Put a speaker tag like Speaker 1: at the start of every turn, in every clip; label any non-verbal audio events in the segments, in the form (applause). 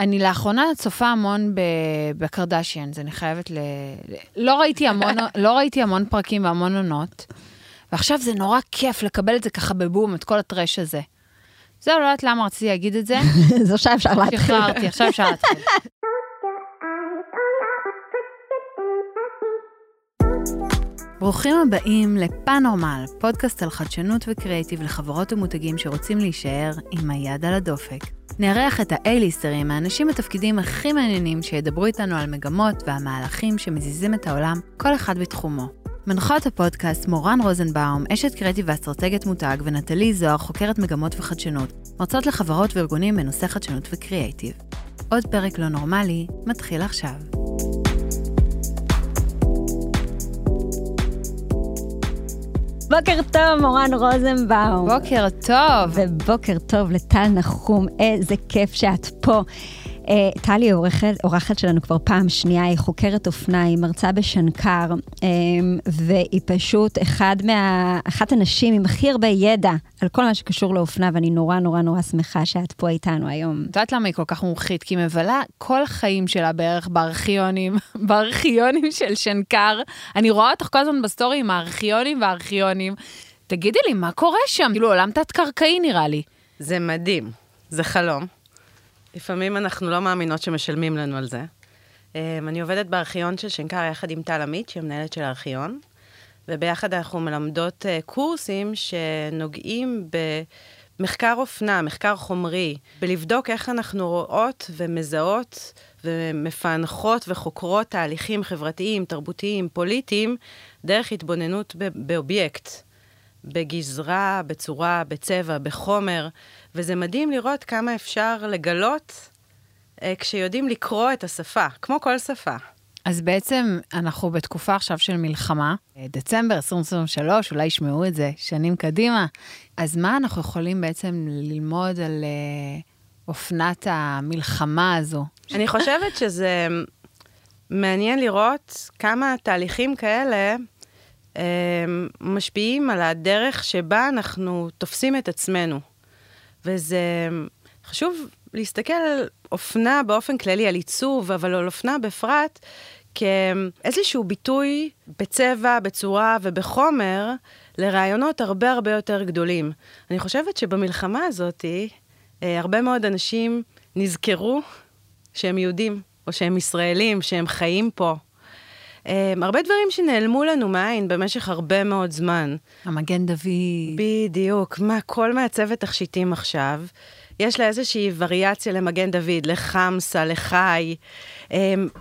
Speaker 1: אני לאחרונה צופה המון בקרדשיאנס, אני חייבת ל... לא ראיתי המון, (laughs) לא ראיתי המון פרקים והמון עונות, ועכשיו זה נורא כיף לקבל את זה ככה בבום, את כל הטרש הזה. זהו, לא יודעת למה רציתי להגיד את זה. (laughs)
Speaker 2: זו עכשיו אפשר להתחיל.
Speaker 1: שחררתי, עכשיו אפשר להתחיל. ברוכים הבאים לפאנורמל, פודקאסט על חדשנות וקריאיטיב לחברות ומותגים שרוצים להישאר עם היד על הדופק. נארח את האייליסטרים, האנשים בתפקידים הכי מעניינים שידברו איתנו על מגמות והמהלכים שמזיזים את העולם, כל אחד בתחומו. מנחות הפודקאסט מורן רוזנבאום, אשת קריאיטיב ואסטרטגיית מותג, ונטלי זוהר, חוקרת מגמות וחדשנות, מרצות לחברות וארגונים בנושא חדשנות וקריאיטיב. עוד פרק לא נורמלי, מתחיל עכשיו.
Speaker 2: בוקר טוב, מורן רוזנבאום.
Speaker 1: בוקר טוב.
Speaker 2: ובוקר טוב לטל נחום, איזה כיף שאת פה. אה, טלי אורחת, אורחת שלנו כבר פעם שנייה, היא חוקרת אופנה, היא מרצה בשנקר, אה, והיא פשוט אחד מה, אחת הנשים עם הכי הרבה ידע על כל מה שקשור לאופנה, ואני נורא נורא נורא שמחה שאת פה איתנו היום.
Speaker 1: את יודעת למה היא כל כך מומחית? כי היא מבלה כל החיים שלה בערך בארכיונים, (laughs) בארכיונים של שנקר. אני רואה אותך כל הזמן בסטורי עם הארכיונים והארכיונים. תגידי לי, מה קורה שם? כאילו עולם תת-קרקעי נראה לי.
Speaker 3: זה מדהים, זה חלום. לפעמים אנחנו לא מאמינות שמשלמים לנו על זה. אמ, אני עובדת בארכיון של שנקר יחד עם טל עמית, שהיא מנהלת של הארכיון, וביחד אנחנו מלמדות אה, קורסים שנוגעים במחקר אופנה, מחקר חומרי, בלבדוק איך אנחנו רואות ומזהות ומפענחות וחוקרות תהליכים חברתיים, תרבותיים, פוליטיים, דרך התבוננות באובייקט. בגזרה, בצורה, בצבע, בחומר, וזה מדהים לראות כמה אפשר לגלות אה, כשיודעים לקרוא את השפה, כמו כל שפה.
Speaker 1: אז בעצם אנחנו בתקופה עכשיו של מלחמה, אה, דצמבר 2023, אולי ישמעו את זה שנים קדימה. אז מה אנחנו יכולים בעצם ללמוד על אה, אופנת המלחמה הזו?
Speaker 3: אני חושבת שזה מעניין לראות כמה תהליכים כאלה אמ, משפיעים על הדרך שבה אנחנו תופסים את עצמנו. וזה חשוב להסתכל על אופנה באופן כללי, על עיצוב, אבל על אופנה בפרט, כאיזשהו ביטוי בצבע, בצורה ובחומר לרעיונות הרבה הרבה יותר גדולים. אני חושבת שבמלחמה הזאת, אה, הרבה מאוד אנשים נזכרו שהם יהודים, או שהם ישראלים, שהם חיים פה, הרבה דברים שנעלמו לנו מהעין במשך הרבה מאוד זמן.
Speaker 1: המגן דוד.
Speaker 3: בדיוק. מה, כל מעצבת תכשיטים עכשיו, יש לה איזושהי וריאציה למגן דוד, לחמסה, לחי. Um,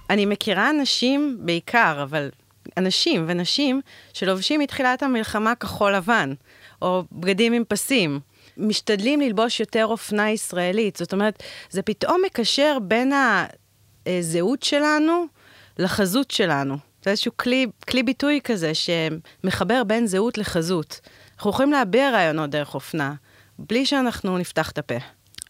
Speaker 3: אני מכירה אנשים בעיקר, אבל אנשים ונשים שלובשים מתחילת המלחמה כחול לבן, או בגדים עם פסים. משתדלים ללבוש יותר אופנה ישראלית. זאת אומרת, זה פתאום מקשר בין הזהות שלנו לחזות שלנו. זה איזשהו כלי, כלי ביטוי כזה שמחבר בין זהות לחזות. אנחנו יכולים להביע רעיונות דרך אופנה, בלי שאנחנו נפתח את הפה.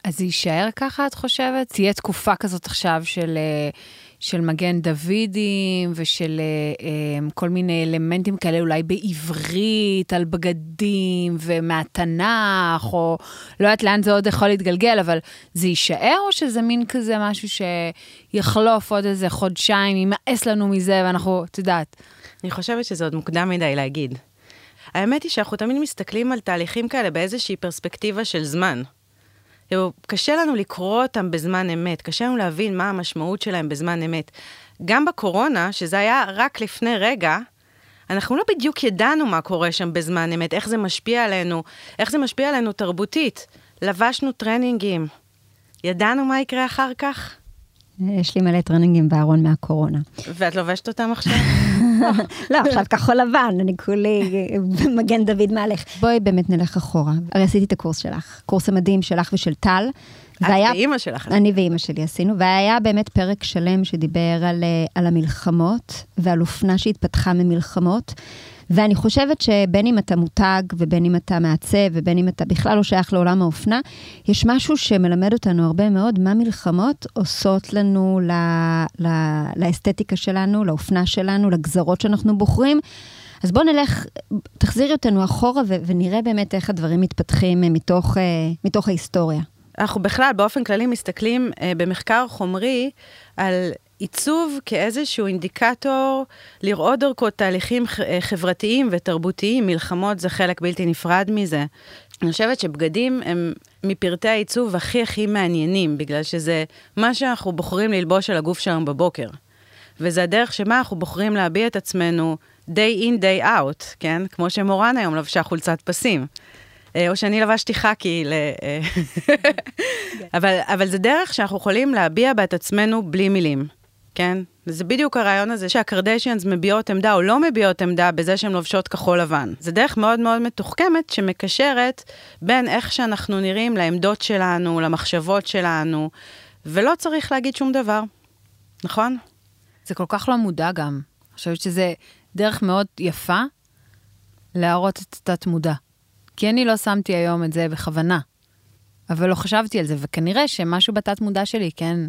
Speaker 1: אז זה יישאר ככה, את חושבת? תהיה תקופה כזאת עכשיו של... Uh... של מגן דוידים ושל אה, אה, כל מיני אלמנטים כאלה, אולי בעברית, על בגדים ומהתנ"ך, או לא יודעת לאן זה עוד יכול להתגלגל, אבל זה יישאר או שזה מין כזה משהו שיחלוף עוד איזה חודשיים, יימאס לנו מזה ואנחנו, את יודעת.
Speaker 3: אני חושבת שזה עוד מוקדם מדי להגיד. האמת היא שאנחנו תמיד מסתכלים על תהליכים כאלה באיזושהי פרספקטיבה של זמן. קשה לנו לקרוא אותם בזמן אמת, קשה לנו להבין מה המשמעות שלהם בזמן אמת. גם בקורונה, שזה היה רק לפני רגע, אנחנו לא בדיוק ידענו מה קורה שם בזמן אמת, איך זה משפיע עלינו, איך זה משפיע עלינו תרבותית. לבשנו טרנינגים. ידענו מה יקרה אחר כך?
Speaker 2: יש לי מלא טרנינגים בארון מהקורונה.
Speaker 3: ואת לובשת אותם עכשיו? (laughs)
Speaker 2: לא, עכשיו כחול לבן, אני כולי מגן דוד מהלך. בואי באמת נלך אחורה. הרי עשיתי את הקורס שלך, קורס המדהים שלך ושל טל.
Speaker 3: את והיה, ואימא שלך.
Speaker 2: אני ואימא שלי עשינו, והיה באמת פרק שלם שדיבר על, אה, על המלחמות ועל אופנה שהתפתחה ממלחמות. ואני חושבת שבין אם אתה מותג ובין אם אתה מעצב ובין אם אתה בכלל לא שייך לעולם האופנה, יש משהו שמלמד אותנו הרבה מאוד מה מלחמות עושות לנו ל, ל, לאסתטיקה שלנו, לאופנה שלנו, לגזרות שאנחנו בוחרים. אז בואו נלך, תחזירי אותנו אחורה ו- ונראה באמת איך הדברים מתפתחים מתוך, uh, מתוך ההיסטוריה.
Speaker 3: אנחנו בכלל, באופן כללי, מסתכלים אה, במחקר חומרי על עיצוב כאיזשהו אינדיקטור לראות דרכו תהליכים אה, חברתיים ותרבותיים, מלחמות זה חלק בלתי נפרד מזה. אני חושבת שבגדים הם מפרטי העיצוב הכי הכי מעניינים, בגלל שזה מה שאנחנו בוחרים ללבוש על הגוף שלנו בבוקר. וזה הדרך שבה אנחנו בוחרים להביע את עצמנו day in, day out, כן? כמו שמורן היום לבשה חולצת פסים. אה, או שאני לבשתי חאקי, ל... אה, (laughs) אבל, אבל זה דרך שאנחנו יכולים להביע בה את עצמנו בלי מילים, כן? וזה בדיוק הרעיון הזה שהקרדשיאנס מביעות עמדה או לא מביעות עמדה בזה שהן לובשות כחול לבן. זה דרך מאוד מאוד מתוחכמת שמקשרת בין איך שאנחנו נראים לעמדות שלנו, למחשבות שלנו, ולא צריך להגיד שום דבר, נכון?
Speaker 1: זה כל כך לא מודע גם. אני חושבת שזה דרך מאוד יפה להראות את התת-מודע. כי אני לא שמתי היום את זה בכוונה, אבל לא חשבתי על זה, וכנראה שמשהו בתת-מודע שלי כן,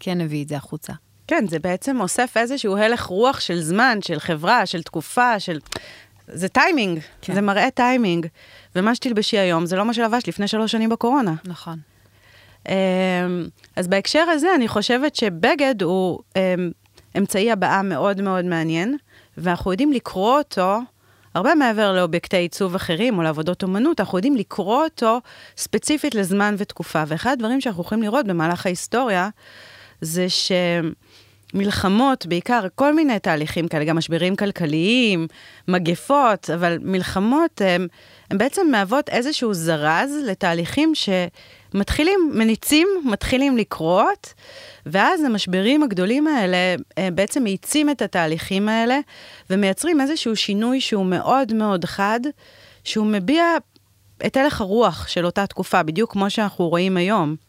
Speaker 1: כן הביא את זה החוצה.
Speaker 3: כן, זה בעצם אוסף איזשהו הלך רוח של זמן, של חברה, של תקופה, של... זה טיימינג, כן. זה מראה טיימינג. ומה שתלבשי היום זה לא מה שלבשת לפני שלוש שנים בקורונה.
Speaker 1: נכון.
Speaker 3: אמ, אז בהקשר הזה, אני חושבת שבגד הוא אמ, אמצעי הבעה מאוד מאוד מעניין, ואנחנו יודעים לקרוא אותו הרבה מעבר לאובייקטי עיצוב אחרים או לעבודות אומנות, אנחנו יודעים לקרוא אותו ספציפית לזמן ותקופה. ואחד הדברים שאנחנו יכולים לראות במהלך ההיסטוריה, זה שמלחמות, בעיקר כל מיני תהליכים כאלה, גם משברים כלכליים, מגפות, אבל מלחמות, הן בעצם מהוות איזשהו זרז לתהליכים שמתחילים, מניצים, מתחילים לקרות, ואז המשברים הגדולים האלה אה, בעצם מאיצים את התהליכים האלה, ומייצרים איזשהו שינוי שהוא מאוד מאוד חד, שהוא מביע את הלך הרוח של אותה תקופה, בדיוק כמו שאנחנו רואים היום.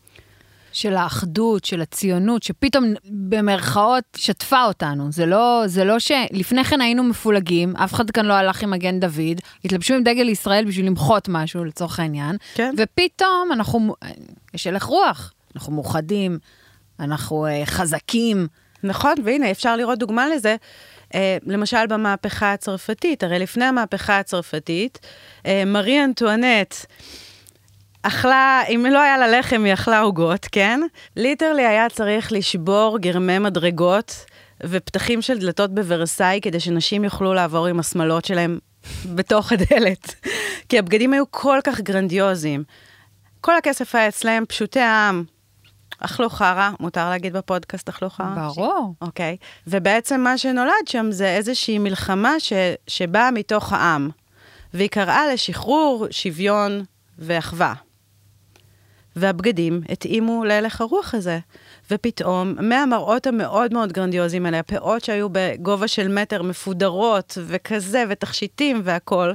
Speaker 1: של האחדות, של הציונות, שפתאום במרכאות שטפה אותנו. זה לא, זה לא ש... לפני כן היינו מפולגים, אף אחד כאן לא הלך עם מגן דוד, התלבשו עם דגל ישראל בשביל למחות משהו, לצורך העניין,
Speaker 3: כן.
Speaker 1: ופתאום אנחנו, יש הלך רוח, אנחנו מאוחדים, אנחנו uh, חזקים.
Speaker 3: נכון, והנה, אפשר לראות דוגמה לזה. Uh, למשל במהפכה הצרפתית, הרי לפני המהפכה הצרפתית, uh, מרי אנטואנט אכלה, אם לא היה לה לחם, היא אכלה עוגות, כן? literally היה צריך לשבור גרמי מדרגות ופתחים של דלתות בוורסאי כדי שנשים יוכלו לעבור עם השמלות שלהם בתוך הדלת. (laughs) כי הבגדים היו כל כך גרנדיוזיים. כל הכסף היה אצלם, פשוטי העם, אכלו חרא, מותר להגיד בפודקאסט אכלו חרא?
Speaker 1: ברור.
Speaker 3: אוקיי. Okay. ובעצם מה שנולד שם זה איזושהי מלחמה ש, שבאה מתוך העם, והיא קראה לשחרור, שוויון ואחווה. והבגדים התאימו להלך הרוח הזה. ופתאום, מהמראות המאוד מאוד גרנדיוזיים האלה, הפאות שהיו בגובה של מטר, מפודרות וכזה, ותכשיטים והכול,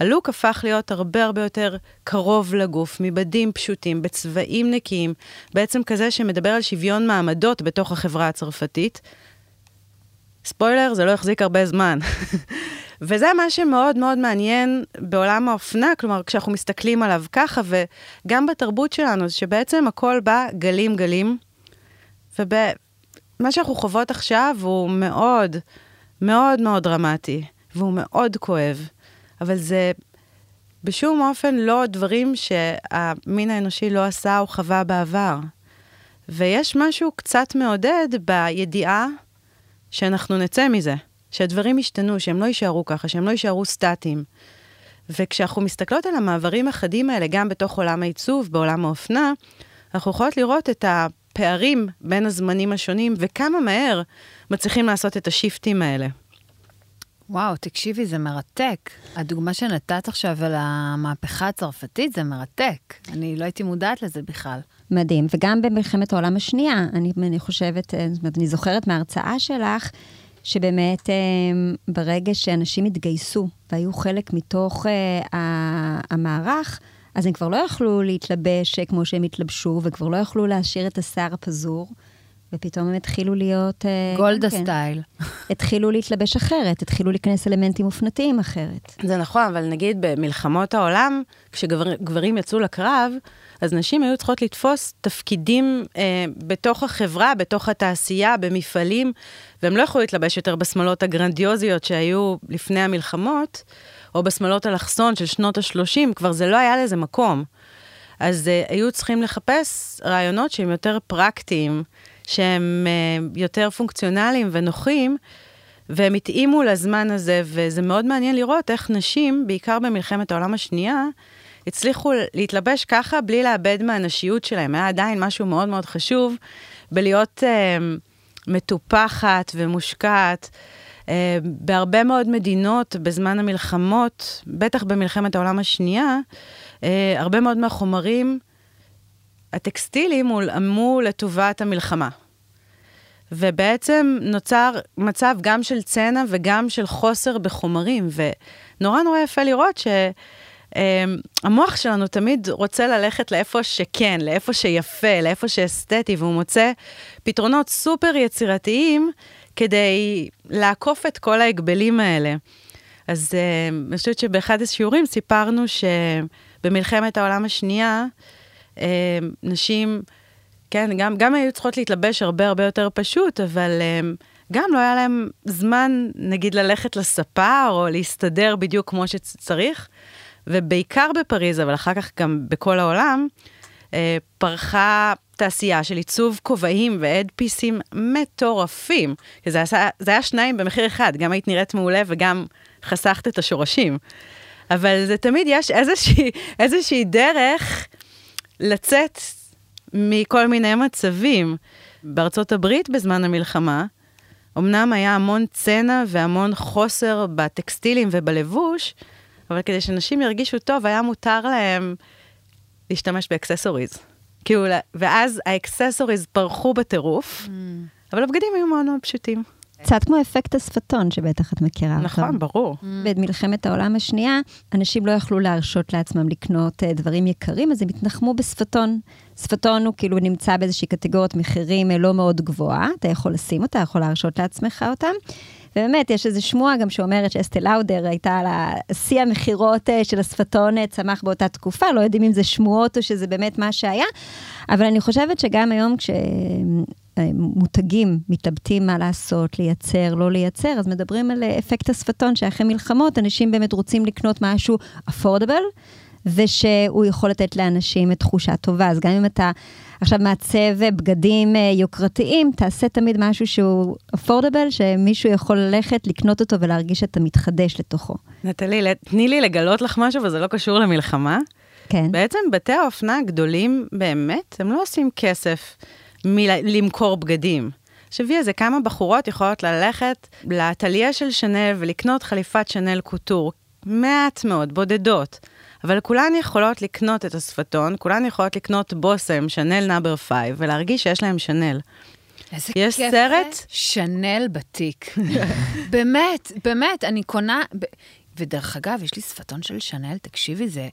Speaker 3: הלוק הפך להיות הרבה הרבה יותר קרוב לגוף, מבדים פשוטים, בצבעים נקיים, בעצם כזה שמדבר על שוויון מעמדות בתוך החברה הצרפתית. ספוילר, זה לא יחזיק הרבה זמן. (laughs) וזה מה שמאוד מאוד מעניין בעולם האופנה, כלומר, כשאנחנו מסתכלים עליו ככה, וגם בתרבות שלנו, שבעצם הכל בא גלים גלים, ומה שאנחנו חוות עכשיו הוא מאוד, מאוד מאוד דרמטי, והוא מאוד כואב. אבל זה בשום אופן לא דברים שהמין האנושי לא עשה או חווה בעבר. ויש משהו קצת מעודד בידיעה שאנחנו נצא מזה, שהדברים ישתנו, שהם לא יישארו ככה, שהם לא יישארו סטטיים. וכשאנחנו מסתכלות על המעברים החדים האלה, גם בתוך עולם העיצוב, בעולם האופנה, אנחנו יכולות לראות את הפערים בין הזמנים השונים, וכמה מהר מצליחים לעשות את השיפטים האלה.
Speaker 1: וואו, תקשיבי, זה מרתק. הדוגמה שנתת עכשיו על המהפכה הצרפתית זה מרתק. אני לא הייתי מודעת לזה בכלל.
Speaker 2: מדהים, וגם במלחמת העולם השנייה, אני, אני חושבת, אה, אני זוכרת מההרצאה שלך, שבאמת אה, ברגע שאנשים התגייסו והיו חלק מתוך uh, המערך, אז הם כבר לא יכלו להתלבש כמו שהם התלבשו, וכבר לא יכלו להשאיר את השיער הפזור. ופתאום הם התחילו להיות...
Speaker 1: אה, גולדה כן, סטייל. (laughs)
Speaker 2: התחילו להתלבש אחרת, התחילו להיכנס אלמנטים אופנתיים אחרת.
Speaker 3: זה נכון, אבל נגיד במלחמות העולם, כשגברים יצאו לקרב, אז נשים היו צריכות לתפוס תפקידים אה, בתוך החברה, בתוך התעשייה, במפעלים, והם לא יכלו להתלבש יותר בשמלות הגרנדיוזיות שהיו לפני המלחמות, או בשמלות אלכסון של שנות ה-30, כבר זה לא היה לזה מקום. אז uh, היו צריכים לחפש רעיונות שהם יותר פרקטיים, שהם uh, יותר פונקציונליים ונוחים, והם התאימו לזמן הזה, וזה מאוד מעניין לראות איך נשים, בעיקר במלחמת העולם השנייה, הצליחו להתלבש ככה בלי לאבד מהנשיות שלהם. היה עדיין משהו מאוד מאוד חשוב בלהיות uh, מטופחת ומושקעת. Uh, בהרבה מאוד מדינות בזמן המלחמות, בטח במלחמת העולם השנייה, uh, הרבה מאוד מהחומרים הטקסטיליים הולאמו לטובת המלחמה. ובעצם נוצר מצב גם של צנע וגם של חוסר בחומרים, ונורא נורא יפה לראות שהמוח שלנו תמיד רוצה ללכת לאיפה שכן, לאיפה שיפה, לאיפה שאסתטי, והוא מוצא פתרונות סופר יצירתיים כדי לעקוף את כל ההגבלים האלה. אז uh, אני חושבת שבאחד השיעורים סיפרנו שבמלחמת העולם השנייה, uh, נשים, כן, גם, גם היו צריכות להתלבש הרבה הרבה יותר פשוט, אבל uh, גם לא היה להם זמן, נגיד, ללכת לספר או להסתדר בדיוק כמו שצריך, ובעיקר בפריז, אבל אחר כך גם בכל העולם, uh, פרחה תעשייה של עיצוב כובעים והדפיסים מטורפים. זה, עשה, זה היה שניים במחיר אחד, גם היית נראית מעולה וגם חסכת את השורשים. אבל זה תמיד יש איזושהי, איזושהי דרך לצאת מכל מיני מצבים. בארצות הברית בזמן המלחמה, אמנם היה המון צנע והמון חוסר בטקסטילים ובלבוש, אבל כדי שאנשים ירגישו טוב, היה מותר להם להשתמש ב accessories. כאילו, ואז ה accessories פרחו בטירוף, mm. אבל הבגדים היו מאוד מאוד פשוטים.
Speaker 2: קצת כמו אפקט השפתון, שבטח את מכירה
Speaker 3: נכון, אותו. ברור.
Speaker 2: Mm. במלחמת העולם השנייה, אנשים לא יכלו להרשות לעצמם לקנות uh, דברים יקרים, אז הם התנחמו בשפתון. שפתון הוא כאילו נמצא באיזושהי קטגוריית מחירים אה, לא מאוד גבוהה, אתה יכול לשים אותה, יכול להרשות לעצמך אותם. ובאמת, יש איזו שמועה גם שאומרת שאסטה לאודר הייתה על שיא המכירות אה, של השפתון צמח באותה תקופה, לא יודעים אם זה שמועות או שזה באמת מה שהיה, אבל אני חושבת שגם היום כש... מותגים מתלבטים מה לעשות, לייצר, לא לייצר, אז מדברים על אפקט השפתון, שאחרי מלחמות אנשים באמת רוצים לקנות משהו אפורדבל, ושהוא יכול לתת לאנשים את תחושה טובה. אז גם אם אתה עכשיו מעצב בגדים אה, יוקרתיים, תעשה תמיד משהו שהוא אפורדבל, שמישהו יכול ללכת, לקנות אותו ולהרגיש שאתה מתחדש לתוכו.
Speaker 3: נטלי, תני לי לגלות לך משהו, וזה לא קשור למלחמה.
Speaker 2: כן.
Speaker 3: בעצם בתי האופנה הגדולים באמת, הם לא עושים כסף מלמכור בגדים. תחשבי איזה כמה בחורות יכולות ללכת לאטליה של שנל ולקנות חליפת שנל קוטור. מעט מאוד, בודדות. אבל כולן יכולות לקנות את השפתון, כולן יכולות לקנות בושם, שנל number five, ולהרגיש שיש להם שנל.
Speaker 1: איזה יש כיף סרט? שנל בתיק. (laughs) באמת, באמת, אני קונה... ודרך אגב, יש לי שפתון של שנל, תקשיבי, זה,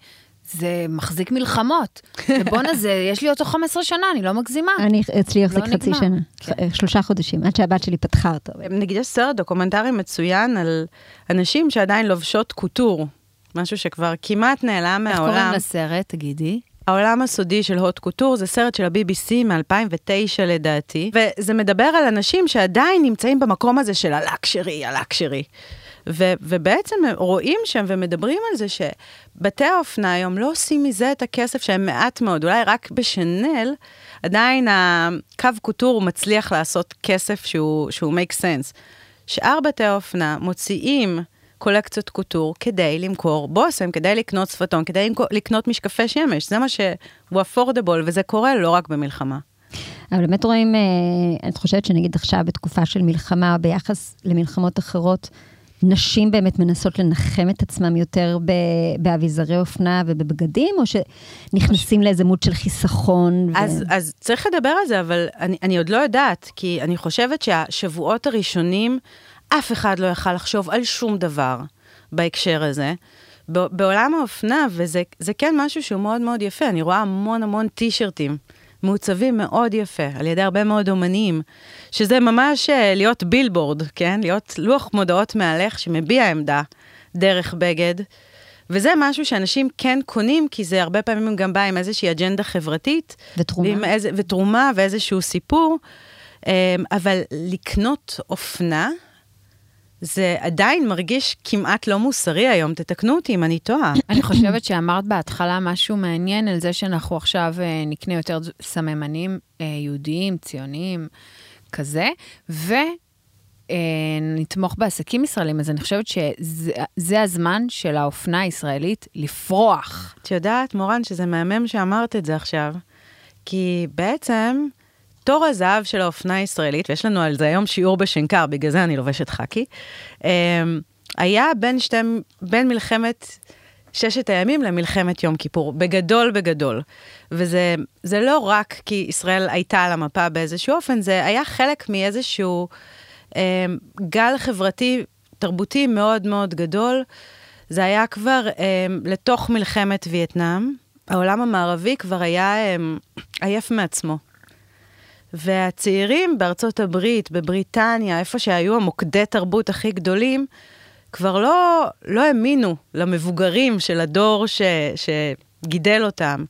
Speaker 1: זה מחזיק מלחמות. ובואנה, זה, יש לי אותו 15 שנה, אני לא מגזימה.
Speaker 2: אני, אצלי החזיק לא חצי נגמר. שנה, כן. שלושה חודשים, עד שהבת שלי פתחה אותו.
Speaker 3: נגיד יש סרט דוקומנטרי מצוין על נשים שעדיין לובשות קוטור. משהו שכבר כמעט נעלם מהעולם. איך
Speaker 1: קוראים לסרט, תגידי?
Speaker 3: העולם הסודי של haute couture, זה סרט של ה-BBC מ-2009 לדעתי, וזה מדבר על אנשים שעדיין נמצאים במקום הזה של ה luxury, ה luxury. ו- ובעצם רואים שם ומדברים על זה שבתי האופנה היום לא עושים מזה את הכסף שהם מעט מאוד, אולי רק בשנל, עדיין הקו קוטור מצליח לעשות כסף שהוא, שהוא make sense. שאר בתי האופנה מוציאים קולקציות קוטור כדי למכור בושם, כדי לקנות שפתון, כדי לקנות משקפי שמש. זה מה שהוא אפורדבול, וזה קורה לא רק במלחמה.
Speaker 2: אבל באמת רואים, אה, את חושבת שנגיד עכשיו בתקופה של מלחמה, ביחס למלחמות אחרות, נשים באמת מנסות לנחם את עצמם יותר באביזרי אופנה ובבגדים, או שנכנסים לאיזה מוד של חיסכון?
Speaker 3: אז, ו... אז צריך לדבר על זה, אבל אני, אני עוד לא יודעת, כי אני חושבת שהשבועות הראשונים, אף אחד לא יכל לחשוב על שום דבר בהקשר הזה. בעולם האופנה, וזה כן משהו שהוא מאוד מאוד יפה, אני רואה המון המון טישרטים מעוצבים מאוד יפה, על ידי הרבה מאוד אומנים, שזה ממש אה, להיות בילבורד, כן? להיות לוח מודעות מהלך שמביע עמדה דרך בגד. וזה משהו שאנשים כן קונים, כי זה הרבה פעמים גם בא עם איזושהי אג'נדה חברתית.
Speaker 2: ותרומה.
Speaker 3: איזה, ותרומה ואיזשהו סיפור. אמ, אבל לקנות אופנה, זה עדיין מרגיש כמעט לא מוסרי היום, תתקנו אותי אם אני טועה. (clears throat)
Speaker 1: אני חושבת שאמרת בהתחלה משהו מעניין על זה שאנחנו עכשיו אה, נקנה יותר סממנים אה, יהודיים, ציוניים, כזה, ונתמוך בעסקים ישראלים. אז אני חושבת שזה הזמן של האופנה הישראלית לפרוח.
Speaker 3: את יודעת, מורן, שזה מהמם שאמרת את זה עכשיו, כי בעצם... תור הזהב של האופנה הישראלית, ויש לנו על זה היום שיעור בשנקר, בגלל זה אני לובשת חאקי, אמ, היה בין, שתי, בין מלחמת ששת הימים למלחמת יום כיפור, בגדול בגדול. וזה לא רק כי ישראל הייתה על המפה באיזשהו אופן, זה היה חלק מאיזשהו אה, גל חברתי, תרבותי מאוד מאוד גדול. זה היה כבר אה, לתוך מלחמת וייטנאם. העולם המערבי כבר היה עייף מעצמו. והצעירים בארצות הברית, בבריטניה, איפה שהיו המוקדי תרבות הכי גדולים, כבר לא, לא האמינו למבוגרים של הדור ש, שגידל אותם,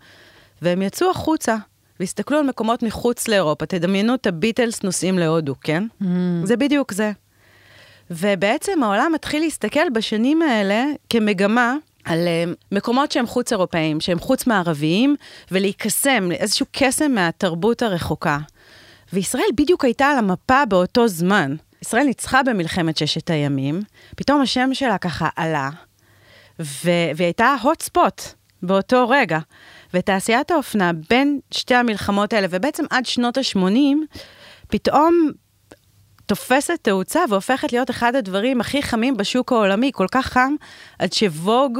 Speaker 3: והם יצאו החוצה. והסתכלו על מקומות מחוץ לאירופה. תדמיינו את הביטלס נוסעים להודו, כן? Mm. זה בדיוק זה. ובעצם העולם מתחיל להסתכל בשנים האלה כמגמה על uh, מקומות שהם חוץ אירופאיים, שהם חוץ מערביים, ולהיקסם, איזשהו קסם מהתרבות הרחוקה. וישראל בדיוק הייתה על המפה באותו זמן. ישראל ניצחה במלחמת ששת הימים, פתאום השם שלה ככה עלה, ו- והיא הייתה hot spot באותו רגע. ותעשיית האופנה בין שתי המלחמות האלה, ובעצם עד שנות ה-80, פתאום תופסת תאוצה והופכת להיות אחד הדברים הכי חמים בשוק העולמי, כל כך חם, עד שווג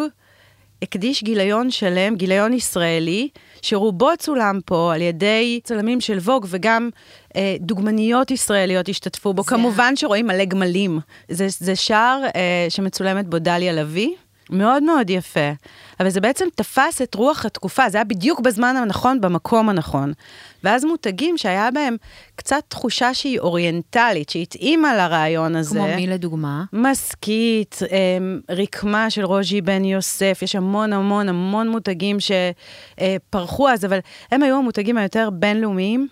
Speaker 3: הקדיש גיליון שלם, גיליון ישראלי, שרובו צולם פה על ידי צלמים של ווג, וגם אה, דוגמניות ישראליות השתתפו בו. זה... כמובן שרואים מלא גמלים. זה, זה שער אה, שמצולמת בו דליה לביא. מאוד מאוד יפה. אבל זה בעצם תפס את רוח התקופה, זה היה בדיוק בזמן הנכון, במקום הנכון. ואז מותגים שהיה בהם קצת תחושה שהיא אוריינטלית, שהתאימה לרעיון הזה.
Speaker 1: כמו מי לדוגמה?
Speaker 3: מסכית, אמ, רקמה של רוז'י בן יוסף, יש המון המון המון מותגים שפרחו אז, אבל הם היו המותגים היותר בינלאומיים.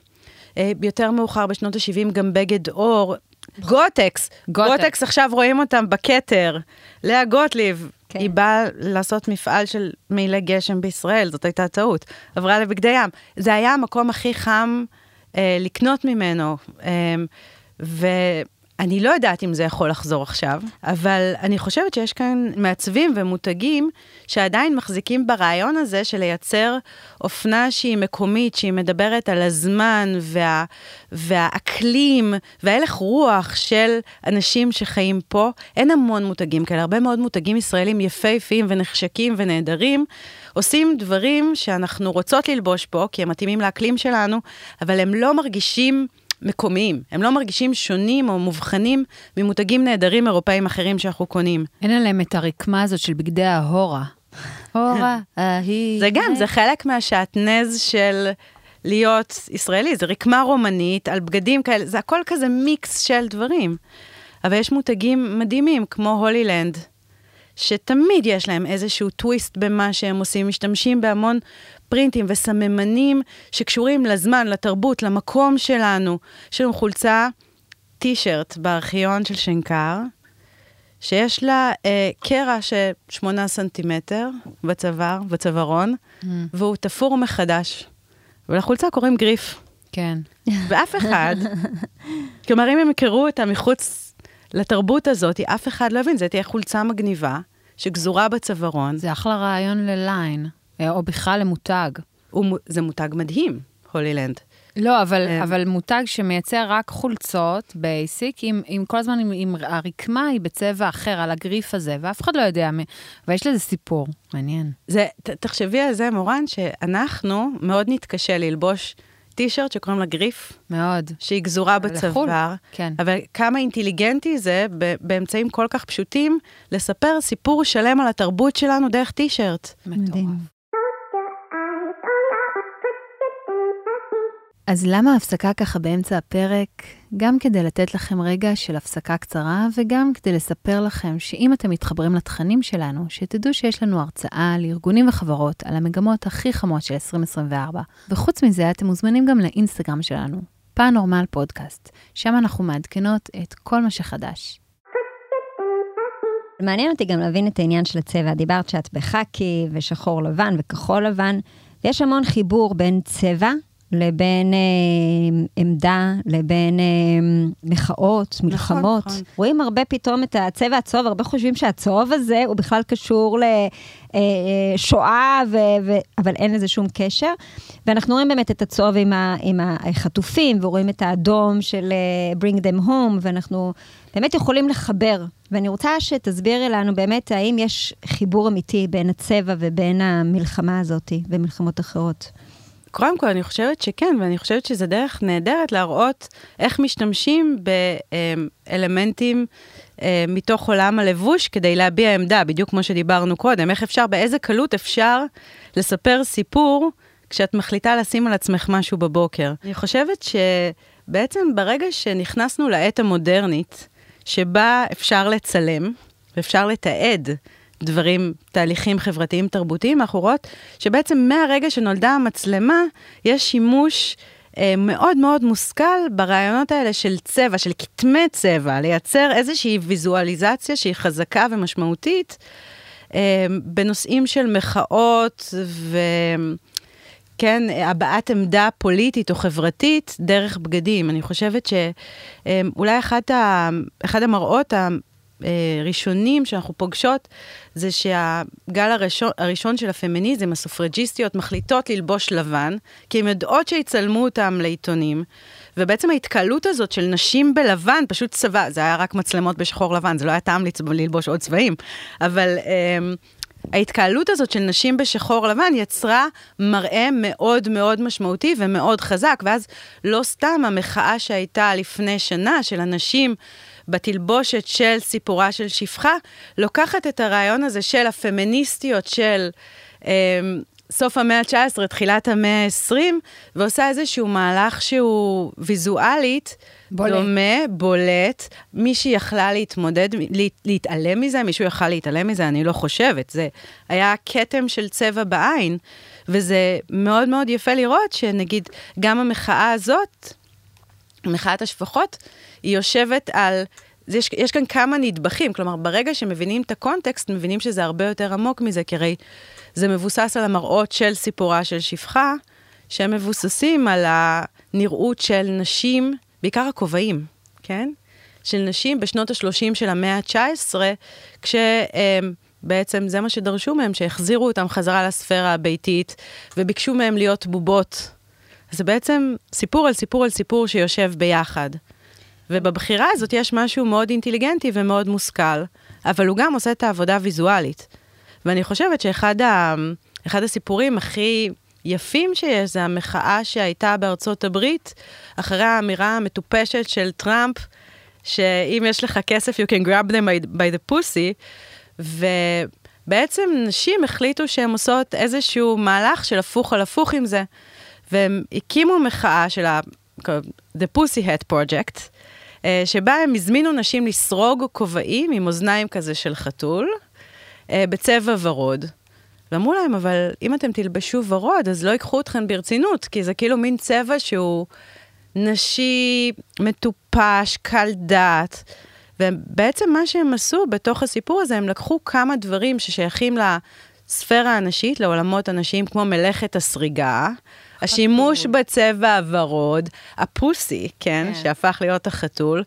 Speaker 3: אה, יותר מאוחר בשנות ה-70 גם בגד אור, גוטקס, גוטקס עכשיו רואים אותם בכתר, לאה גוטליב, כן. היא באה לעשות מפעל של מעילי גשם בישראל, זאת הייתה טעות. עברה לבגדי ים. זה היה המקום הכי חם אה, לקנות ממנו. אה, ו... אני לא יודעת אם זה יכול לחזור עכשיו, אבל אני חושבת שיש כאן מעצבים ומותגים שעדיין מחזיקים ברעיון הזה של לייצר אופנה שהיא מקומית, שהיא מדברת על הזמן וה, והאקלים וההלך רוח של אנשים שחיים פה. אין המון מותגים כאלה, הרבה מאוד מותגים ישראלים יפהפיים ונחשקים ונהדרים. עושים דברים שאנחנו רוצות ללבוש פה, כי הם מתאימים לאקלים שלנו, אבל הם לא מרגישים מקומיים. הם לא מרגישים שונים או מובחנים ממותגים נהדרים אירופאים אחרים שאנחנו קונים.
Speaker 1: אין עליהם את הרקמה הזאת של בגדי ההורה. הורה, (laughs) ההיא.
Speaker 3: זה גם, זה חלק מהשעטנז של להיות ישראלי, זה רקמה רומנית על בגדים כאלה, זה הכל כזה מיקס של דברים. אבל יש מותגים מדהימים, כמו הולילנד, שתמיד יש להם איזשהו טוויסט במה שהם עושים, משתמשים בהמון פרינטים וסממנים שקשורים לזמן, לתרבות, למקום שלנו. יש לנו חולצה, טישרט בארכיון של שנקר, שיש לה אה, קרע של שמונה סנטימטר בצוואר, בצווארון, mm. והוא תפור מחדש. ולחולצה קוראים גריף.
Speaker 1: כן.
Speaker 3: ואף אחד, כלומר, אם הם יכרו אותה מחוץ לתרבות הזאת, אף אחד לא יבין, זו תהיה חולצה מגניבה, שגזורה בצווארון.
Speaker 1: זה אחלה רעיון לליין. אה, או בכלל למותג.
Speaker 3: הוא, זה מותג מדהים, Holyland.
Speaker 1: לא, אבל, אה, אבל מותג שמייצר רק חולצות basic, עם, עם כל הזמן, עם, עם הרקמה היא בצבע אחר, על הגריף הזה, ואף אחד לא יודע, ויש לזה סיפור, מעניין.
Speaker 3: זה, ת, תחשבי על זה, מורן, שאנחנו מאוד נתקשה ללבוש טישרט שקוראים לה גריף.
Speaker 1: מאוד.
Speaker 3: שהיא גזורה בצוואר.
Speaker 1: כן.
Speaker 3: אבל כמה אינטליגנטי זה באמצעים כל כך פשוטים, לספר סיפור שלם על התרבות שלנו דרך טישרט.
Speaker 1: מטורף. אז למה הפסקה ככה באמצע הפרק? גם כדי לתת לכם רגע של הפסקה קצרה, וגם כדי לספר לכם שאם אתם מתחברים לתכנים שלנו, שתדעו שיש לנו הרצאה לארגונים וחברות על המגמות הכי חמות של 2024. וחוץ מזה, אתם מוזמנים גם לאינסטגרם שלנו, פאנורמל פודקאסט, שם אנחנו מעדכנות את כל מה שחדש.
Speaker 2: מעניין אותי גם להבין את העניין של הצבע. דיברת שאת בחאקי ושחור לבן וכחול לבן, ויש המון חיבור בין צבע לבין אה, עמדה, לבין אה, מחאות,
Speaker 3: נכון,
Speaker 2: מלחמות.
Speaker 3: נכון.
Speaker 2: רואים הרבה פתאום את הצבע הצהוב, הרבה חושבים שהצהוב הזה הוא בכלל קשור לשואה, ו- ו- אבל אין לזה שום קשר. ואנחנו רואים באמת את הצהוב עם, ה- עם החטופים, ורואים את האדום של אה, Bring them home, ואנחנו באמת יכולים לחבר. ואני רוצה שתסבירי לנו באמת האם יש חיבור אמיתי בין הצבע ובין המלחמה הזאת ומלחמות אחרות.
Speaker 3: קודם כל, אני חושבת שכן, ואני חושבת שזו דרך נהדרת להראות איך משתמשים באלמנטים אה, מתוך עולם הלבוש כדי להביע עמדה, בדיוק כמו שדיברנו קודם. איך אפשר, באיזה קלות אפשר לספר סיפור כשאת מחליטה לשים על עצמך משהו בבוקר. אני חושבת שבעצם ברגע שנכנסנו לעת המודרנית, שבה אפשר לצלם ואפשר לתעד דברים, תהליכים חברתיים תרבותיים, אנחנו רואות שבעצם מהרגע שנולדה המצלמה, יש שימוש אה, מאוד מאוד מושכל ברעיונות האלה של צבע, של כתמי צבע, לייצר איזושהי ויזואליזציה שהיא חזקה ומשמעותית אה, בנושאים של מחאות ו... כן, הבעת עמדה פוליטית או חברתית דרך בגדים. אני חושבת שאולי אחד, ה, אחד המראות הראשונים שאנחנו פוגשות, זה שהגל הראשון, הראשון של הפמיניזם, הסופרג'יסטיות, מחליטות ללבוש לבן, כי הן יודעות שיצלמו אותם לעיתונים. ובעצם ההתקהלות הזאת של נשים בלבן, פשוט צבא, זה היה רק מצלמות בשחור לבן, זה לא היה טעם ללבוש עוד צבעים, אבל... ההתקהלות הזאת של נשים בשחור לבן יצרה מראה מאוד מאוד משמעותי ומאוד חזק, ואז לא סתם המחאה שהייתה לפני שנה של הנשים בתלבושת של סיפורה של שפחה, לוקחת את הרעיון הזה של הפמיניסטיות של אה, סוף המאה ה-19, תחילת המאה ה-20, ועושה איזשהו מהלך שהוא ויזואלית,
Speaker 1: בולט.
Speaker 3: דומה, בולט. מישהי יכלה להתמודד, לה, להתעלם מזה, מישהו יכל להתעלם מזה, אני לא חושבת. זה היה כתם של צבע בעין, וזה מאוד מאוד יפה לראות שנגיד, גם המחאה הזאת, מחאת השפחות, היא יושבת על... יש, יש כאן כמה נדבכים, כלומר, ברגע שמבינים את הקונטקסט, מבינים שזה הרבה יותר עמוק מזה, כי הרי זה מבוסס על המראות של סיפורה של שפחה, שהם מבוססים על הנראות של נשים, בעיקר הכובעים, כן? של נשים בשנות ה-30 של המאה ה-19, כשבעצם זה מה שדרשו מהם, שהחזירו אותם חזרה לספירה הביתית, וביקשו מהם להיות בובות. זה בעצם סיפור על סיפור על סיפור שיושב ביחד. ובבחירה הזאת יש משהו מאוד אינטליגנטי ומאוד מושכל, אבל הוא גם עושה את העבודה הוויזואלית. ואני חושבת שאחד ה, אחד הסיפורים הכי יפים שיש זה המחאה שהייתה בארצות הברית, אחרי האמירה המטופשת של טראמפ, שאם יש לך כסף, you can grab them by, the pussy, ובעצם נשים החליטו שהן עושות איזשהו מהלך של הפוך על הפוך עם זה, והם הקימו מחאה של ה... The Pussy Hat Project, שבה הם הזמינו נשים לסרוג כובעים עם אוזניים כזה של חתול, אה, בצבע ורוד. ואמרו להם, אבל אם אתם תלבשו ורוד, אז לא ייקחו אתכם ברצינות, כי זה כאילו מין צבע שהוא נשי, מטופש, קל דעת. ובעצם מה שהם עשו בתוך הסיפור הזה, הם לקחו כמה דברים ששייכים לספירה הנשית, לעולמות הנשיים, כמו מלאכת הסריגה, השימוש בצבע הוורוד, ה pussy, כן,
Speaker 1: כן.
Speaker 3: שהפך להיות החתול,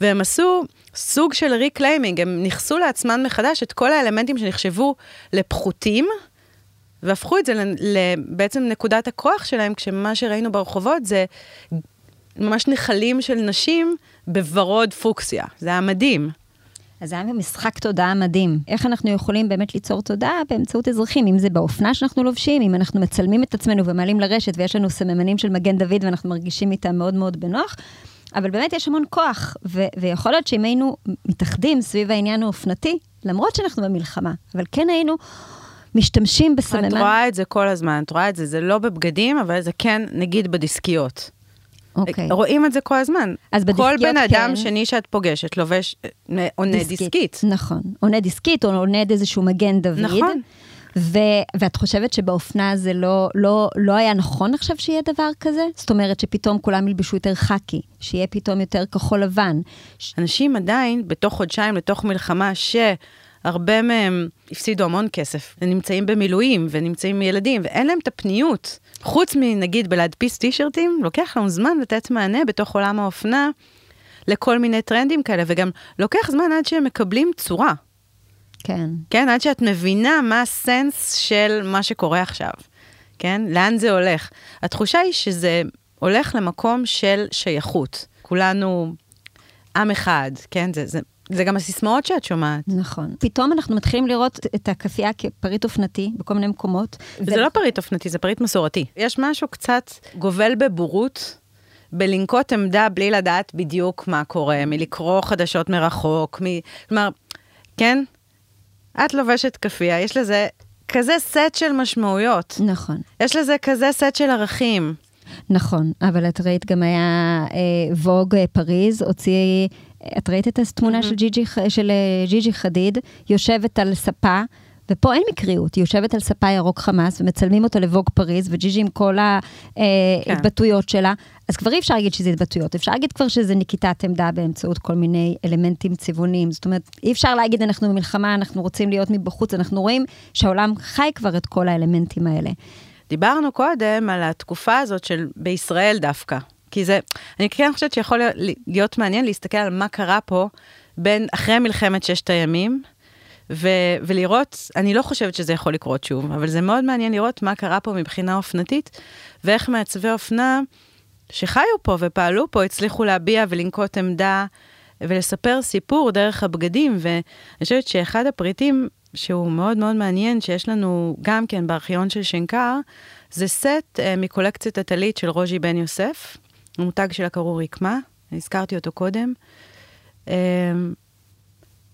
Speaker 3: והם עשו סוג של reclaiming, הם נכסו לעצמם מחדש את כל האלמנטים שנחשבו לפחותים, והפכו את זה בעצם נקודת הכוח שלהם, כשמה שראינו ברחובות זה ממש נחלים של נשים בוורוד פוקסיה. זה היה מדהים.
Speaker 2: אז זה היה משחק תודעה מדהים. איך אנחנו יכולים באמת ליצור תודעה באמצעות אזרחים, אם זה באופנה שאנחנו לובשים, אם אנחנו מצלמים את עצמנו ומעלים לרשת ויש לנו סממנים של מגן דוד ואנחנו מרגישים איתם מאוד מאוד בנוח. אבל באמת יש המון כוח, ו- ויכול להיות שאם היינו מתאחדים סביב העניין האופנתי, למרות שאנחנו במלחמה, אבל כן היינו משתמשים בסממן.
Speaker 3: את רואה את זה כל הזמן, את רואה את זה, זה לא בבגדים, אבל זה כן, נגיד בדיסקיות.
Speaker 2: אוקיי.
Speaker 3: רואים את זה כל הזמן.
Speaker 2: אז
Speaker 3: כל
Speaker 2: בדיסקיות
Speaker 3: בן אדם
Speaker 2: כן.
Speaker 3: שני שאת פוגשת לובש, אה, עונה דיסקית.
Speaker 2: נכון. עונה דיסקית, או עונה איזשהו מגן דוד.
Speaker 3: נכון.
Speaker 2: ו- ואת חושבת שבאופנה זה לא, לא, לא היה נכון עכשיו שיהיה דבר כזה? זאת אומרת שפתאום כולם ילבשו יותר חאקי, שיהיה פתאום יותר כחול לבן. ש-
Speaker 3: אנשים עדיין, בתוך חודשיים לתוך מלחמה, הרבה מהם הפסידו המון כסף, הם נמצאים במילואים ונמצאים עם ילדים, ואין להם את הפניות. חוץ מנגיד בלהדפיס טישרטים, לוקח לנו זמן לתת מענה בתוך עולם האופנה לכל מיני טרנדים כאלה, וגם לוקח זמן עד שהם מקבלים צורה.
Speaker 2: כן.
Speaker 3: כן, עד שאת מבינה מה הסנס של מה שקורה עכשיו. כן? לאן זה הולך? התחושה היא שזה הולך למקום של שייכות. כולנו עם אחד, כן? זה, זה, זה גם הסיסמאות שאת שומעת.
Speaker 2: נכון. פתאום אנחנו מתחילים לראות את הכאפייה כפריט אופנתי בכל מיני מקומות.
Speaker 3: זה ו... לא פריט אופנתי, זה פריט מסורתי. יש משהו קצת גובל בבורות. בלנקוט עמדה בלי לדעת בדיוק מה קורה, מלקרוא חדשות מרחוק, מ... כלומר, כן, את לובשת כאפיה, יש לזה כזה סט של משמעויות.
Speaker 2: נכון.
Speaker 3: יש לזה כזה סט של ערכים.
Speaker 2: נכון, אבל את ראית גם היה אה, ווג אה, פריז, הוציא, את ראית את התמונה. של, ג'יג'י, של אה, ג'יג'י חדיד, יושבת על ספה, ופה אין מקריות, היא יושבת על ספה ירוק חמאס ומצלמים אותו לווג פריז, וג'יג'י עם כל ההתבטאויות כן. שלה, אז כבר אי אפשר להגיד שזה התבטאויות, אפשר להגיד כבר שזה נקיטת עמדה באמצעות כל מיני אלמנטים צבעוניים. זאת אומרת, אי אפשר להגיד אנחנו במלחמה, אנחנו רוצים להיות מבחוץ, אנחנו רואים שהעולם חי כבר את כל האלמנטים האלה.
Speaker 3: דיברנו קודם על התקופה הזאת של בישראל דווקא, כי זה, אני כן חושבת שיכול להיות מעניין להסתכל על מה קרה פה בין אחרי מלחמת ששת הימים, ו- ולראות, אני לא חושבת שזה יכול לקרות שוב, אבל זה מאוד מעניין לראות מה קרה פה מבחינה אופנתית, ואיך מעצבי אופנה שחיו פה ופעלו פה הצליחו להביע ולנקוט עמדה ולספר סיפור דרך הבגדים, ואני חושבת שאחד הפריטים שהוא מאוד מאוד מעניין, שיש לנו גם כן בארכיון של שנקר, זה סט uh, מקולקציית הטלית של רוז'י בן יוסף, המותג שלה קראו רקמה, הזכרתי אותו קודם. Um,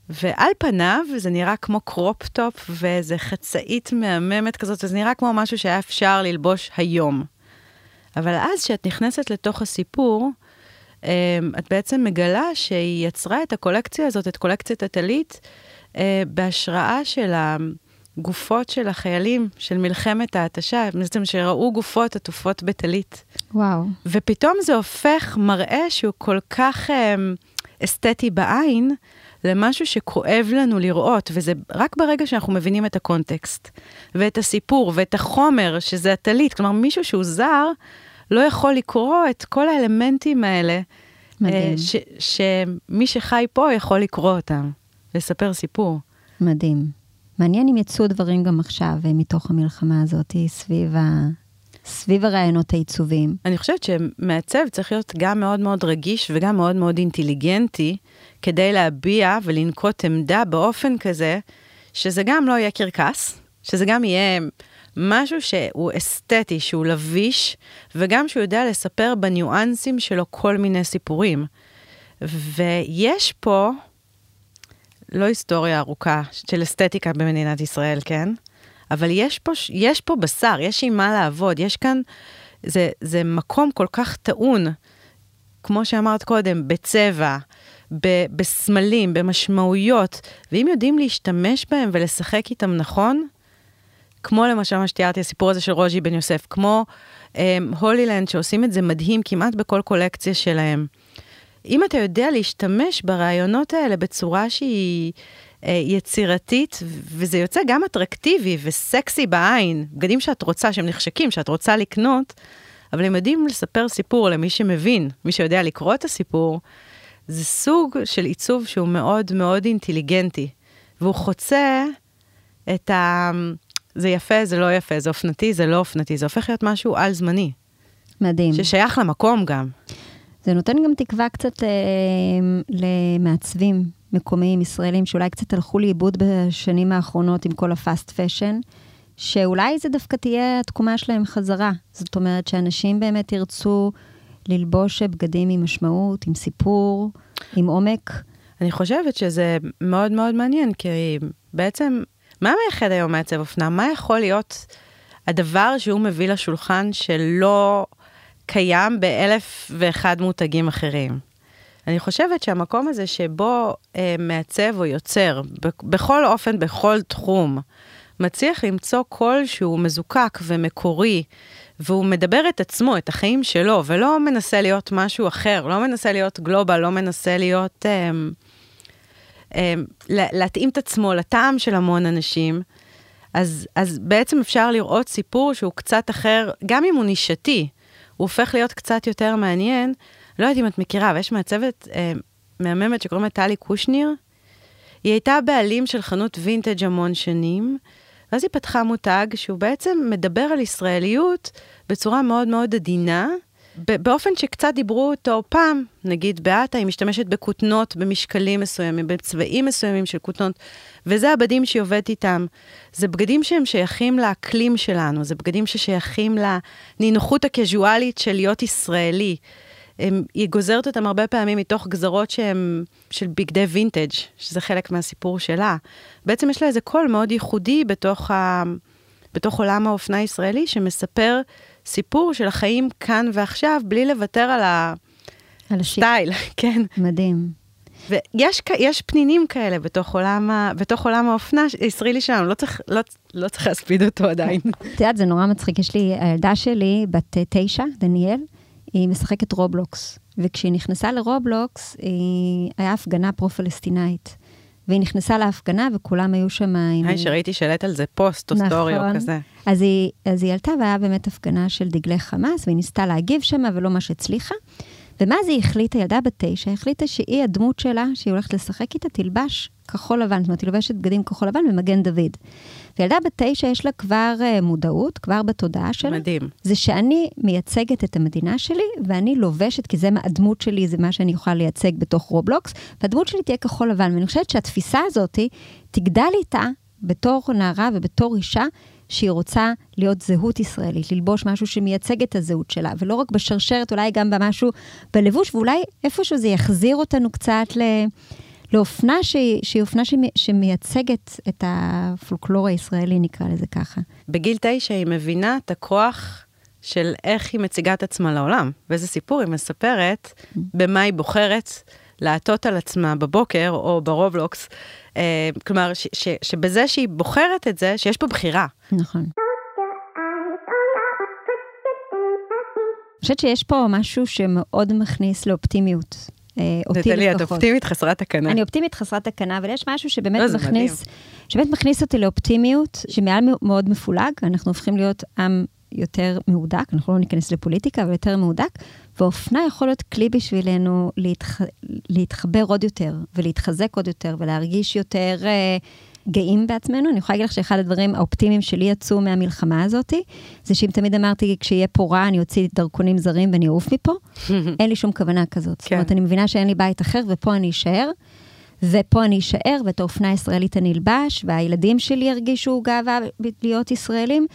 Speaker 3: ועל פניו זה נראה כמו crop top ואיזה חצאית מהממת כזאת, זה נראה כמו משהו שהיה אפשר ללבוש היום. אבל אז, כשאת נכנסת לתוך הסיפור, um, את בעצם מגלה שהיא יצרה את הקולקציה הזאת, את קולקציית הטלית, uh, בהשראה של הגופות של החיילים של מלחמת ההתשה, בעצם שראו גופות עטופות בטלית.
Speaker 2: וואו.
Speaker 3: ופתאום זה הופך מראה שהוא כל כך um, אסתטי בעין, למשהו שכואב לנו לראות, וזה רק ברגע שאנחנו מבינים את הקונטקסט, ואת הסיפור, ואת החומר, שזה הטלית. כלומר, מישהו שהוא זר, לא יכול לקרוא את כל האלמנטים האלה.
Speaker 2: מדהים.
Speaker 3: ש, שמי שחי פה יכול לקרוא אותם, לספר סיפור.
Speaker 2: מדהים. מעניין אם יצאו דברים גם עכשיו אה, מתוך המלחמה הזאת סביב, ה... סביב הרעיונות העיצוביים.
Speaker 3: אני חושבת שמעצב צריך להיות גם מאוד מאוד רגיש וגם מאוד מאוד אינטליגנטי, כדי להביע ולנקוט עמדה באופן כזה, שזה גם לא יהיה קרקס, שזה גם יהיה משהו שהוא אסתטי, שהוא לביש, וגם שהוא יודע לספר בניואנסים שלו כל מיני סיפורים. ויש פה, לא היסטוריה ארוכה של אסתטיקה במדינת ישראל, כן? אבל יש פה, יש פה בשר, יש עם מה לעבוד, יש כאן, זה, זה מקום כל כך טעון, כמו שאמרת קודם, בצבע, ב, בסמלים, במשמעויות, ואם יודעים להשתמש בהם ולשחק איתם נכון, כמו למשל מה שתיארתי, הסיפור הזה של רוז'י בן יוסף, כמו um, הולילנד, שעושים את זה מדהים כמעט בכל קולקציה שלהם. אם אתה יודע להשתמש ברעיונות האלה בצורה שהיא uh, יצירתית, וזה יוצא גם אטרקטיבי וסקסי בעין, בגדים שאת רוצה, שהם נחשקים, שאת רוצה לקנות, אבל הם יודעים לספר סיפור למי שמבין, מי שיודע לקרוא את הסיפור, זה סוג של עיצוב שהוא מאוד מאוד אינטליגנטי, והוא חוצה את ה... זה יפה, זה לא יפה, זה אופנתי, זה לא אופנתי, זה הופך להיות משהו על-זמני.
Speaker 2: מדהים.
Speaker 3: ששייך למקום גם.
Speaker 2: זה נותן גם תקווה קצת אה, למעצבים מקומיים ישראלים, שאולי קצת הלכו לאיבוד בשנים האחרונות עם כל ה fast fashion, שאולי זה דווקא תהיה התקומה שלהם חזרה. זאת אומרת שאנשים באמת ירצו ללבוש בגדים עם משמעות, עם סיפור, עם עומק.
Speaker 3: אני חושבת שזה מאוד מאוד מעניין, כי בעצם מה מייחד היום מעצב אופנה? מה יכול להיות הדבר שהוא מביא לשולחן שלא קיים באלף ואחד מותגים אחרים? אני חושבת שהמקום הזה שבו אה, מעצב או יוצר, בכל אופן, בכל תחום, מצליח למצוא קול שהוא מזוקק ומקורי, והוא מדבר את עצמו, את החיים שלו, ולא מנסה להיות משהו אחר, לא מנסה להיות גלובל, לא מנסה להיות... אה, אה, להתאים את עצמו לטעם של המון אנשים, אז, אז בעצם אפשר לראות סיפור שהוא קצת אחר, גם אם הוא נישתי, הוא הופך להיות קצת יותר מעניין. לא יודעת אם את מכירה, אבל יש מעצבת אה, מהממת שקוראים לה טלי קושניר. היא הייתה בעלים של חנות וינטג' המון שנים, ואז היא פתחה מותג שהוא בעצם מדבר על ישראליות בצורה מאוד מאוד עדינה, באופן שקצת דיברו אותו פעם, נגיד באטה, היא משתמשת בכותנות במשקלים מסוימים, בצבעים מסוימים של כותנות, וזה הבגדים שהיא עובדת איתם. זה בגדים שהם שייכים לאקלים שלנו, זה בגדים ששייכים לנינוחות הקזואלית של להיות ישראלי. הם, היא גוזרת אותם הרבה פעמים מתוך גזרות שהם של בגדי וינטג', שזה חלק מהסיפור שלה. בעצם יש לה איזה קול מאוד ייחודי בתוך, ה, בתוך עולם האופנה הישראלי, שמספר סיפור של החיים כאן ועכשיו, בלי לוותר על, הסטייל, (laughs) כן.
Speaker 2: מדהים.
Speaker 3: ויש פנינים כאלה בתוך עולם, ה, בתוך עולם האופנה הישראלי שלנו, לא צריך, לא, לא צריך להספיד אותו עדיין. (laughs)
Speaker 2: את יודעת, זה נורא מצחיק, יש לי, הילדה שלי, בת תשע, דניאל, היא משחקת Roblox, וכשהיא נכנסה ל Roblox, היא היה הפגנה פרו-פלסטינאית. והיא נכנסה להפגנה וכולם היו שם עם...
Speaker 3: היי, שראיתי שהעלית על זה פוסט או נכון. סטורי או כזה.
Speaker 2: אז היא, אז היא עלתה והיה באמת הפגנה של דגלי חמאס, והיא ניסתה להגיב שם ולא ממש הצליחה. ומה זה החליטה, ילדה בת תשע, החליטה שהיא הדמות שלה, שהיא הולכת לשחק איתה, תלבש כחול לבן, זאת אומרת, היא לובשת בגדים כחול לבן ומגן דוד. וילדה בת תשע יש לה כבר uh, מודעות, כבר בתודעה שלה.
Speaker 3: מדהים.
Speaker 2: זה שאני מייצגת את המדינה שלי, ואני לובשת, כי זה הדמות שלי, זה מה שאני יכולה לייצג בתוך Roblox, והדמות שלי תהיה כחול לבן. ואני חושבת שהתפיסה הזאת תגדל איתה בתור נערה ובתור אישה, שהיא רוצה להיות זהות ישראלית, ללבוש משהו שמייצג את הזהות שלה, ולא רק בשרשרת, אולי גם במשהו בלבוש, ואולי איפשהו זה יחזיר אותנו קצת ל... לאופנה שהיא, שהיא אופנה שמייצגת את הפולקלור הישראלי, נקרא לזה ככה.
Speaker 3: בגיל תשע היא מבינה את הכוח של איך היא מציגה את עצמה לעולם, ואיזה סיפור היא מספרת, במה היא בוחרת לעטות על עצמה בבוקר או ברובלוקס. אה, כלומר, ש, ש, שבזה שהיא בוחרת את זה, שיש פה בחירה.
Speaker 2: נכון. אני חושבת שיש פה משהו שמאוד מכניס לאופטימיות.
Speaker 3: אה, אותי לפחות. נטלי, את אופטימית חסרת תקנה.
Speaker 2: אני אופטימית חסרת תקנה, אבל יש משהו שבאמת לא, מכניס, שבאמת מכניס אותי לאופטימיות, שמעל מאוד מפולג, אנחנו הופכים להיות עם יותר מהודק, אנחנו לא ניכנס לפוליטיקה, אבל יותר מהודק, ואופנה יכול להיות כלי בשבילנו להתח... להתחבר עוד יותר, ולהתחזק עוד יותר, ולהרגיש יותר uh, גאים בעצמנו. אני יכולה להגיד לך שאחד הדברים האופטימיים שלי יצאו מהמלחמה הזאת, זה שאם תמיד אמרתי, כשיהיה פה רע, אני אוציא דרכונים זרים ואני אעוף מפה, (laughs) אין לי שום כוונה כזאת. כן. זאת אומרת, אני מבינה שאין לי בית אחר, ופה אני אשאר. ופה אני אשאר, ואת האופנה הישראלית אני אלבש, והילדים שלי ירגישו גאווה להיות ישראלים.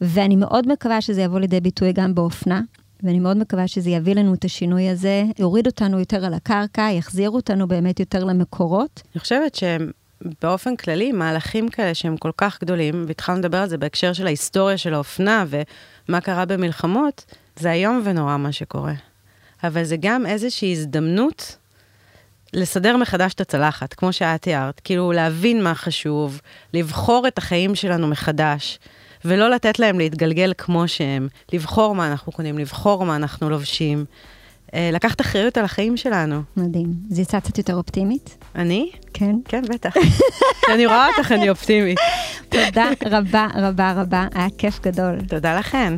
Speaker 2: ואני מאוד מקווה שזה יבוא לידי ביטוי גם באופנה, ואני מאוד מקווה שזה יביא לנו את השינוי הזה, יוריד אותנו יותר על הקרקע, יחזיר אותנו באמת יותר למקורות.
Speaker 3: אני חושבת שבאופן כללי, מהלכים כאלה שהם כל כך גדולים, והתחלנו לדבר על זה בהקשר של ההיסטוריה של האופנה ומה קרה במלחמות, זה איום ונורא מה שקורה. אבל זה גם איזושהי הזדמנות לסדר מחדש את הצלחת, כמו שאת תיארת, כאילו להבין מה חשוב, לבחור את החיים שלנו מחדש. ולא לתת להם להתגלגל כמו שהם, לבחור מה אנחנו קונים, לבחור מה אנחנו לובשים. אה, לקחת אחריות על החיים שלנו.
Speaker 2: מדהים. אז יצאת קצת יותר אופטימית?
Speaker 3: אני?
Speaker 2: כן.
Speaker 3: כן, בטח. כשאני רואה אותך, אני אופטימית.
Speaker 2: תודה רבה רבה רבה, היה כיף גדול.
Speaker 3: תודה לכן.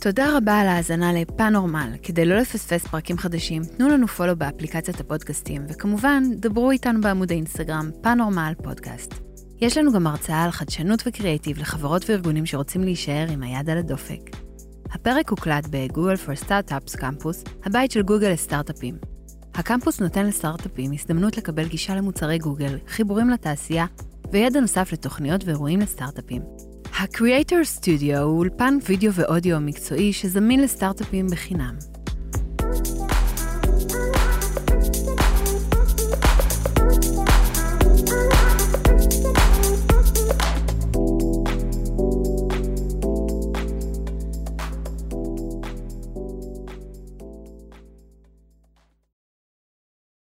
Speaker 1: תודה רבה על ההאזנה לפאנורמל. כדי לא לפספס פרקים חדשים, תנו לנו פולו באפליקציית הפודקאסטים, וכמובן, דברו איתנו בעמוד האינסטגרם, פאנורמל פודקאסט. יש לנו גם הרצאה על חדשנות וקריאיטיב לחברות וארגונים שרוצים להישאר עם היד על הדופק. הפרק הוקלט בגוגל for Startups קמפוס, הבית של גוגל לסטארט-אפים. הקמפוס נותן לסטארט-אפים הזדמנות לקבל גישה למוצרי גוגל, חיבורים לתעשייה וידע נוסף לתוכניות ואירועים לסטארט-אפים. ה-Creator Studio הוא אולפן וידאו ואודיו מקצועי שזמין לסטארט-אפים בחינם.